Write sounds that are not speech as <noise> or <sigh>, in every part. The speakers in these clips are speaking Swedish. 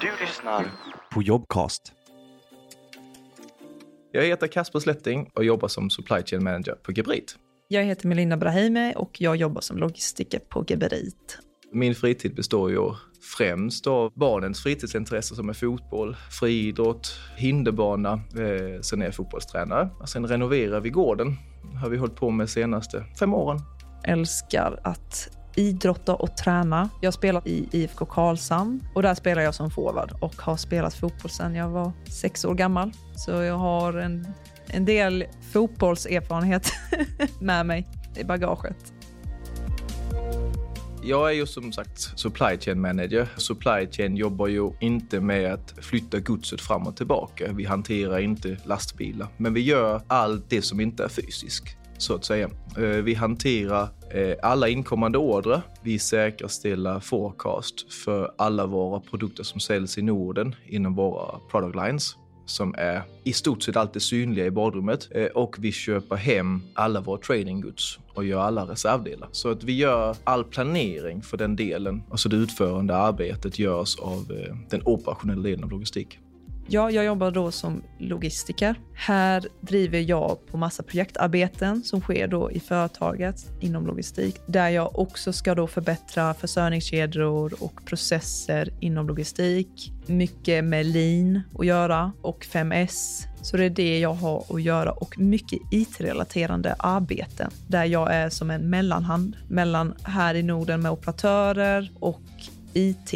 Du lyssnar på Jobcast. Jag heter Kasper Slätting och jobbar som Supply Chain Manager på Gebrit. Jag heter Melinda Brahimi och jag jobbar som logistiker på Geberit. Min fritid består ju främst av barnens fritidsintresse som är fotboll, friidrott, hinderbana. Eh, sen är jag fotbollstränare. Sen renoverar vi gården. Har vi hållit på med de senaste fem åren. Älskar att idrotta och träna. Jag spelar i IFK Karlshamn och där spelar jag som forward och har spelat fotboll sedan jag var sex år gammal. Så jag har en, en del fotbollserfarenhet <laughs> med mig i bagaget. Jag är ju som sagt supply chain manager. Supply chain jobbar ju inte med att flytta godset fram och tillbaka. Vi hanterar inte lastbilar, men vi gör allt det som inte är fysiskt så att säga. Eh, vi hanterar Eh, alla inkommande order. Vi säkerställer forecast för alla våra produkter som säljs i Norden inom våra product lines som är i stort sett alltid synliga i badrummet eh, och vi köper hem alla våra trading goods och gör alla reservdelar. Så att vi gör all planering för den delen, alltså det utförande arbetet görs av eh, den operationella delen av logistik. Ja, jag jobbar då som logistiker. Här driver jag på massa projektarbeten som sker då i företaget inom logistik, där jag också ska då förbättra försörjningskedjor och processer inom logistik. Mycket med lean att göra och 5S. Så det är det jag har att göra och mycket IT-relaterande arbeten där jag är som en mellanhand mellan här i Norden med operatörer och IT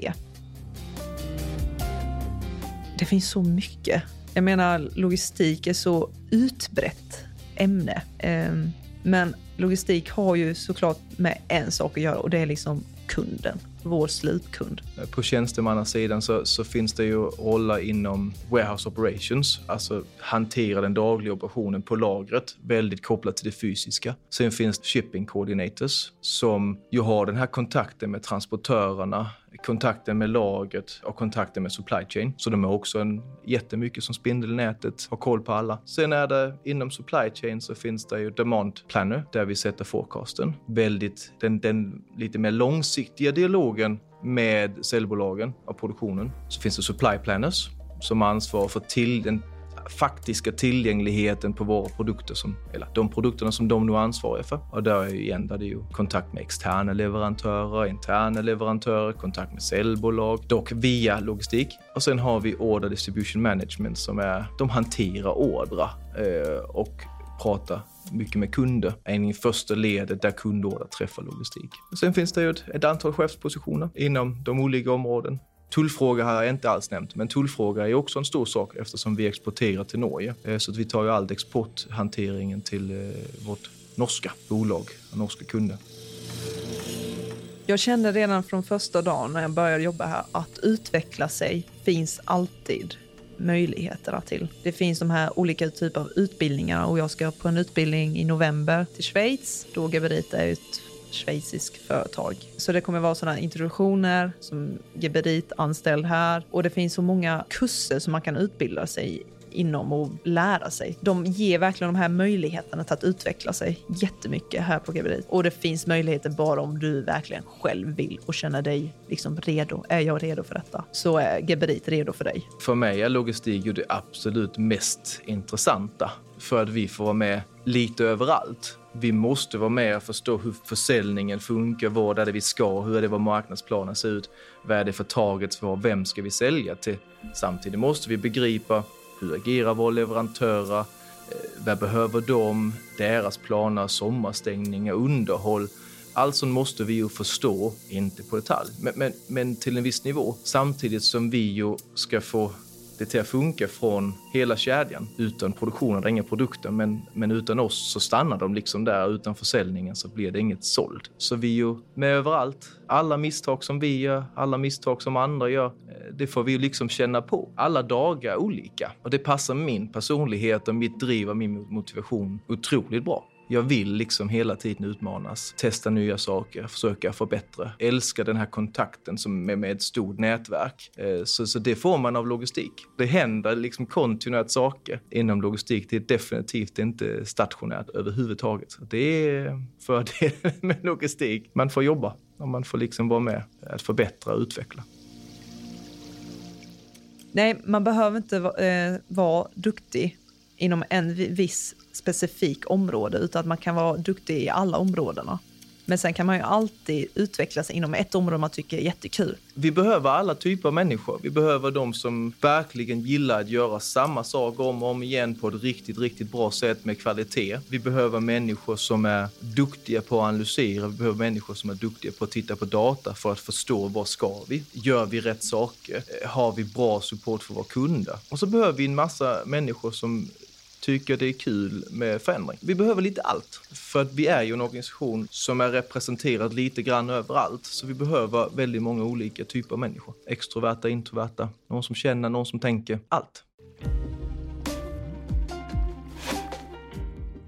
det finns så mycket. Jag menar, logistik är så utbrett ämne. Ehm, men logistik har ju såklart med en sak att göra och det är liksom kunden, vår slutkund. På tjänstemannasidan så, så finns det ju roller inom warehouse operations, alltså hantera den dagliga operationen på lagret, väldigt kopplat till det fysiska. Sen finns shipping coordinators som ju har den här kontakten med transportörerna, kontakten med lagret och kontakten med supply chain. Så de är också en, jättemycket som spindelnätet, har koll på alla. Sen är det inom supply chain så finns det ju demand planner där vi sätter forecasten. Väldigt, den, den lite mer långsiktiga dialogen med säljbolagen av produktionen. Så finns det supply planners som ansvarar för till, den faktiska tillgängligheten på våra produkter, som, eller de produkterna som de nu är ansvariga för. Och där är ju igen där det är ju kontakt med externa leverantörer, interna leverantörer, kontakt med säljbolag, dock via logistik. Och sen har vi Order Distribution Management som är, de hanterar ordrar eh, och pratar mycket med kunder är i första ledet där kundorder träffar logistik. Sen finns det ju ett, ett antal chefspositioner inom de olika områden. Tullfråga har jag inte alls nämnt, men tullfråga är också en stor sak eftersom vi exporterar till Norge. Eh, så att vi tar ju all exporthanteringen till eh, vårt norska bolag och norska kunder. Jag kände redan från första dagen när jag började jobba här att utveckla sig finns alltid möjligheterna till. Det finns de här olika typer av utbildningar och jag ska på en utbildning i november till Schweiz. Då Geberit är ett schweiziskt företag. Så det kommer vara sådana introduktioner som Geberit anställd här och det finns så många kurser som man kan utbilda sig inom och lära sig. De ger verkligen de här möjligheterna till att utveckla sig jättemycket här på Geberit. Och det finns möjligheter bara om du verkligen själv vill och känner dig liksom redo. Är jag redo för detta? Så är Geberit redo för dig. För mig är logistik ju det absolut mest intressanta för att vi får vara med lite överallt. Vi måste vara med och förstå hur försäljningen funkar, vad är det vi ska, hur är det vad marknadsplanen ser ut, vad är det för targets vi vem ska vi sälja till? Samtidigt måste vi begripa hur agerar våra leverantörer, eh, vad behöver de, deras planer, sommarstängningar, underhåll. Allt sånt måste vi ju förstå, inte på detalj, men, men, men till en viss nivå. Samtidigt som vi ju ska få det till att funka från hela kedjan. Utan produktionen, det är inga produkter, men, men utan oss så stannar de liksom där. Utan försäljningen så blir det inget såld. Så vi är ju med överallt. Alla misstag som vi gör, alla misstag som andra gör, eh, det får vi ju liksom känna på. Alla dagar är olika och det passar min personlighet och mitt driv och min motivation otroligt bra. Jag vill liksom hela tiden utmanas, testa nya saker, försöka förbättra. Älskar den här kontakten som är med ett stort nätverk. Eh, så, så det får man av logistik. Det händer liksom kontinuerligt saker inom logistik. Det är definitivt inte stationärt överhuvudtaget. Det är fördelen <laughs> med logistik. Man får jobba och man får liksom vara med att förbättra och utveckla. Nej, man behöver inte eh, vara duktig inom en viss specifik område utan att man kan vara duktig i alla områdena. Men sen kan man ju alltid utvecklas inom ett område man tycker är jättekul. Vi behöver alla typer av människor. Vi behöver de som verkligen gillar att göra samma sak om och om igen på ett riktigt, riktigt bra sätt med kvalitet. Vi behöver människor som är duktiga på att analysera. Vi behöver människor som är duktiga på att titta på data för att förstå vad ska vi? Gör vi rätt saker? Har vi bra support för våra kunder? Och så behöver vi en massa människor som tycker det är kul med förändring. Vi behöver lite allt, för att vi är ju en organisation som är representerad lite grann överallt, så vi behöver väldigt många olika typer av människor. Extroverta, introverta, någon som känner, någon som tänker, allt.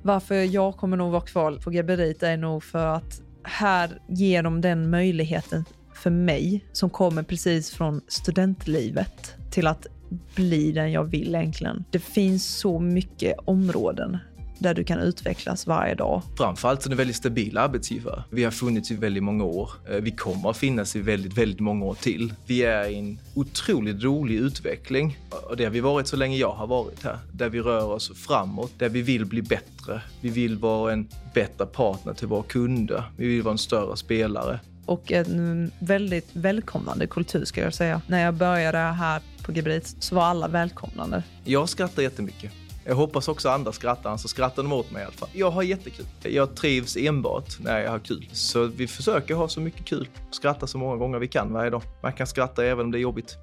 Varför jag kommer nog vara kvar på Geberit är nog för att här ger de den möjligheten för mig som kommer precis från studentlivet till att bli den jag vill egentligen. Det finns så mycket områden där du kan utvecklas varje dag. Framförallt så är det en väldigt stabil arbetsgivare. Vi har funnits i väldigt många år. Eh, vi kommer att finnas i väldigt, väldigt många år till. Vi är i en otroligt rolig utveckling och det har vi varit så länge jag har varit här. Där vi rör oss framåt, där vi vill bli bättre. Vi vill vara en bättre partner till våra kunder. Vi vill vara en större spelare och en väldigt välkomnande kultur ska jag säga. När jag började här på Gebrit så var alla välkomnande. Jag skrattar jättemycket. Jag hoppas också andra skrattar, så skrattar de åt mig i alla fall. Jag har jättekul. Jag trivs enbart när jag har kul. Så vi försöker ha så mycket kul. Skratta så många gånger vi kan varje dag. Man kan skratta även om det är jobbigt.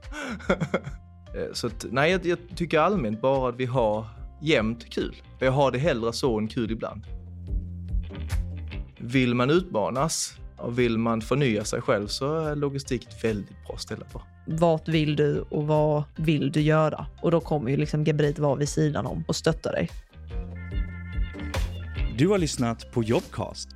<laughs> Så att, nej, jag, jag tycker allmänt bara att vi har jämnt kul. Jag har det hellre så än kul ibland. Vill man utmanas och vill man förnya sig själv så är logistik ett väldigt bra ställe på. Vart vill du och vad vill du göra? Och då kommer ju liksom Gebrit vara vid sidan om och stötta dig. Du har lyssnat på Jobcast